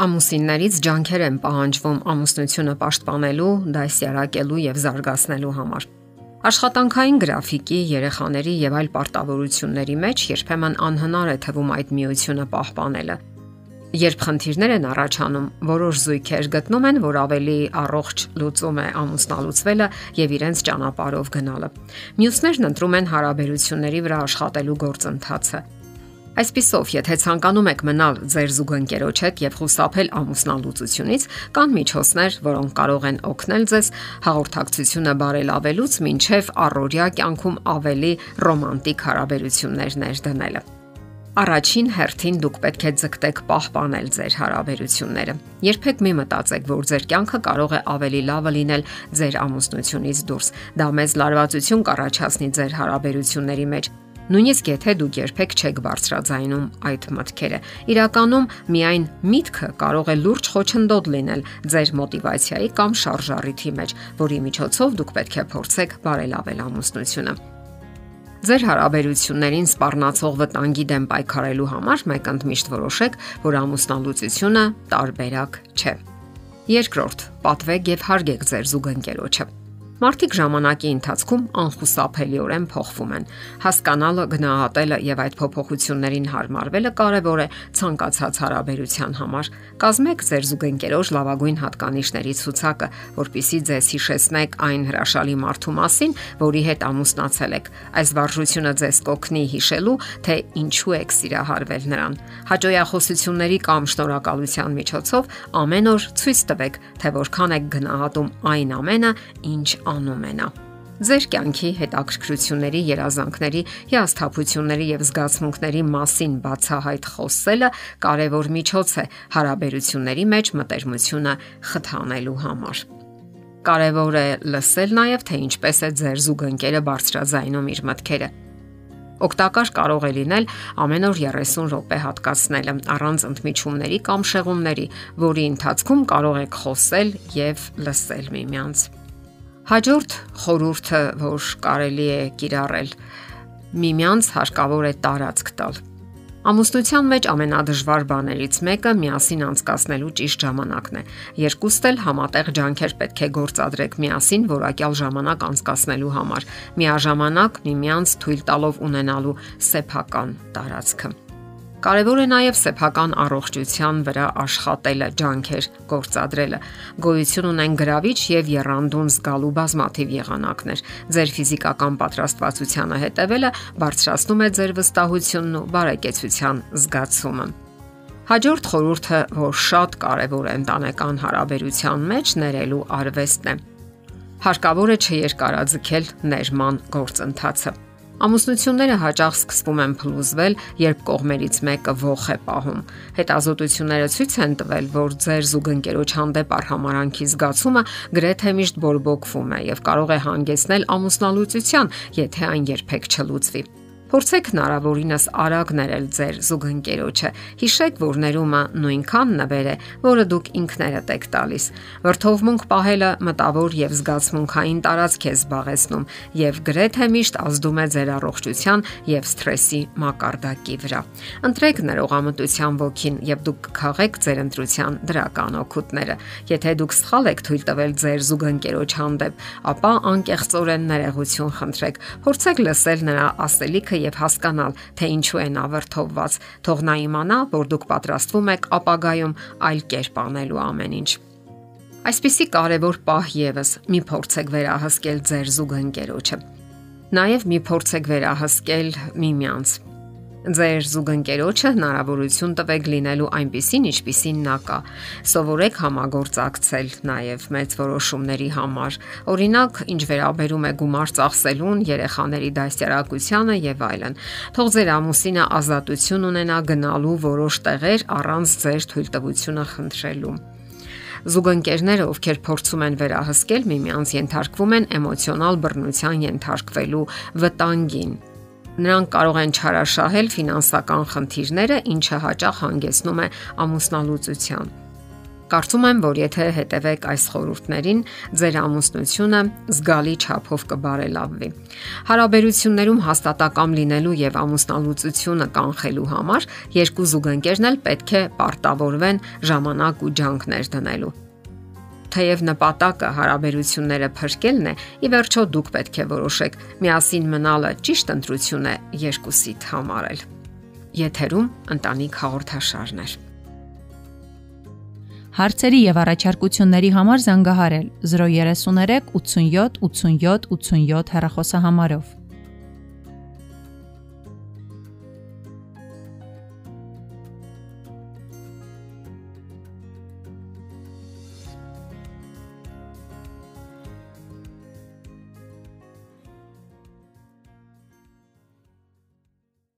Ամուսիններից ջանքեր են պահանջվում ամուսնությունը պաշտպանելու, դասյարակելու եւ զարգացնելու համար։ Աշխատանքային գրաֆիկի, երեխաների եւ այլ պարտավորությունների մեջ երբեմն անհնար է թվում այդ միությունը պահպանելը։ Երբ խնդիրներ են առաջանում, որոշ զույգեր գտնում են, որ ավելի առողջ լուծում է ամուսնալուծվելը եւ իրենց ճանապարհով գնալը։ Մյուսներն ընտրում են հարաբերությունների վրա աշխատելու գործընթացը Այսպիսով, եթե ցանկանում եք մնալ ձեր զուգընկերոջ հետ եւ խուսափել ամուսնալուծությունից, կան միջոցներ, որոնք կարող են օգնել ձեզ հաղորդակցությունը բարելավելուց մինչև առօրյա կյանքում ավելի ռոմանտիկ հարաբերություններ ներդնելը։ Առաջին հերթին դուք պետք է ձգտեք պահպանել ձեր հարաբերությունները։ Երբեք մի մտածեք, որ ձեր կյանքը կարող է ավելի լավը լինել ձեր ամուսնությունից դուրս։ Դա մեծ լարվածություն կառաջացնի ձեր հարաբերությունների մեջ Նույնիսկ եթե դուք երբեք չեք բարձրաձայնում այդ մտքերը, իրականում միայն միտքը կարող է լուրջ խոչընդոտ լինել ձեր մոտիվացիայի կամ շարժառիթի մեջ, որի միջոցով դուք պետք է փորձեք բարելավել ամուսնությունը։ Ձեր հարաբերություններին սпарնացող վտանգի դեմ պայքարելու համար մեկ ընդմիշտ որոշեք, որ ամուսնալուծությունը տարբերակ չէ։ Երկրորդ՝ պատվեք եւ հարգեք ձեր զուգընկերոջը։ Մարդիկ ժամանակի ընթացքում անխուսափելիորեն փոխվում են։ Հասկանալը, գնահատելը եւ այդ փոփոխություններին հարմարվելը կարեւոր է ցանկացած հարաբերության համար։ Կազմեք ձեր զուգընկերոջ լավագույն հատկանիշների ցուցակը, որpիսի ձեզ հիշեցնեք այն հրաշալի մարդու մասին, որի հետ ամուսնացել եք։ Այս վարժությունը ձեզ կօգնի հիշելու, թե ինչու եք սիրահարվել նրան։ Հաջողությունների կամ շնորհակալության միջոցով ամեն օր ցույց տվեք, թե որքան եք գնահատում այն ամենը, ինչ անում է նա։ Ձեր կյանքի հետաքրքրությունների, երազանքների, հիասթափությունների եւ զգացմունքների մասին բացահայտ խոսելը կարևոր միջոց է հարաբերությունների մեջ մտերմությունը խթանելու համար։ Կարևոր է լսել նաև թե ինչպես է ձեր զուգընկերը բարձրաձայնում իր մտքերը։ Օգտակար կարող է լինել ամեն օր 30 րոպե հատկացնելը առանց ընդմիջումների կամ շեղումների, որի ընթացքում կարող եք խոսել եւ լսել միմյանց։ Հաջորդ խորհուրդը, որ կարելի է կիրառել, միմյանց հարկավոր է տարածք տալ։ Ամուսնության մեջ ամենադժվար բաներից մեկը միասին անցկасնելու ճիշտ ժամանակն է։ Երկուստ էլ համատեղ ջանքեր պետք է գործադրեք միասին որակյալ ժամանակ անցկасնելու համար։ Միաժամանակ միմյանց թույլ տալով ունենալու սեփական տարածքը։ Կարևոր է նաև սեփական առողջության վրա աշխատելը, ջանքեր գործադրելը։ Գոյություն ունեն գրավիչ եւ երանդուն զգալու բազմաթիվ եղանակներ։ Ձեր ֆիզիկական պատրաստվածությանը հետևելը բարձրացնում է ձեր վստահությունն ու բարեկեցության զգացումը։ Հաջորդ խորհուրդը, որ շատ կարևոր է ընտանեկան հարաբերության մեջ ներելու արվեստն է։ Հարկավոր է չերկարաձգել ներման գործընթացը։ Ամուսնությունները հաճախ սկսվում են փլուզվել, երբ կողմերից մեկը ողջ է պահում։ Հետազոտությունները ցույց են տվել, որ ձեր զուգընկերոջ հանդեպ արհամարանքի զգացումը գրեթե միշտ բորբոքվում է եւ կարող է հանգեցնել ամուսնալուծության, եթե այն երբեք չլուծվի։ Փորձեք հնարավորինս արագ ներել ձեր զուգընկերոջը։ Հիշեք, որ ներումը նույնքան նվեր է, որը դուք ինքներդ եք տալիս։ Վրթովմունք պահելը մտավոր եւ զգացմունքային տարածք է զբաղեցնում եւ գրեթե միշտ ազդում է ձեր առողջության եւ սթրեսի մակարդակի վրա։ Ընտրեք ներողամտության ոգին եւ դուք կքաղեք ձեր ընտրության դրական օգուտները։ Եթե դուք սխալ եք թույլ տվել ձեր զուգընկերոջ հանդեպ, ապա անկեղծորեն ներողություն խնդրեք։ Փորձեք լսել նրա ասելիքը եւ հասկանալ, թե ինչու են ավերթովված, թող նա իմանա, որ դուք պատրաստվում եք ապագայում այլ կերպ անելու ամեն ինչ։ Այսպիսի կարևոր պահ եւս՝ մի փորձեք վերահսկել ձեր զուգընկերոջը։ Նաև մի փորձեք վերահսկել միմյանց Ձեր զուգընկերոջը հնարավորություն տվեք լինելու այնպիսին, ինչպիսին նա կա։ Սովորեք համագործակցել նաև մեծ որոշումների համար։ Օրինակ, ինչ վերաբերում է գումար ծախսելուն, երեխաների դաստիարակությանը եւ այլն։ Թող ձեր ամուսինը ազատություն ունենա գնալու որոշ տեղեր առանց ձեր թույլտվությունը խնդրելու։ Զուգընկերները, ովքեր փորձում են վերահսկել միմյանց, ենթարկվում են էմոցիոնալ բռնության ենթարկվելու վտանգին Նրանք կարող են չարաշահել ֆինանսական խնդիրները, ինչը հաճախ հանգեցնում է ամուսնալուծության։ Կարծում եմ, որ եթե հետևեք այս խորհուրդներին, ձեր ամուսնությունը զգալի չափով կբարելավվի։ Հարաբերություններում հաստատակամ լինելու եւ ամուսնալուծությունը կանխելու համար երկու զուգընկերն էլ պետք է պարտավորվեն ժամանակ ու ջանքներ դնելու թեև նպատակը հարաբերությունները փրկելն է, ի վերջո դուք պետք է որոշեք. Միասին մնալը ճիշտ ընտրություն է երկուսիդ համարել։ Եթերում ընտանիք հաղորդաշարներ։ Հարցերի եւ առաջարկությունների համար զանգահարել 033 87 87 87 հեռախոսահամարով։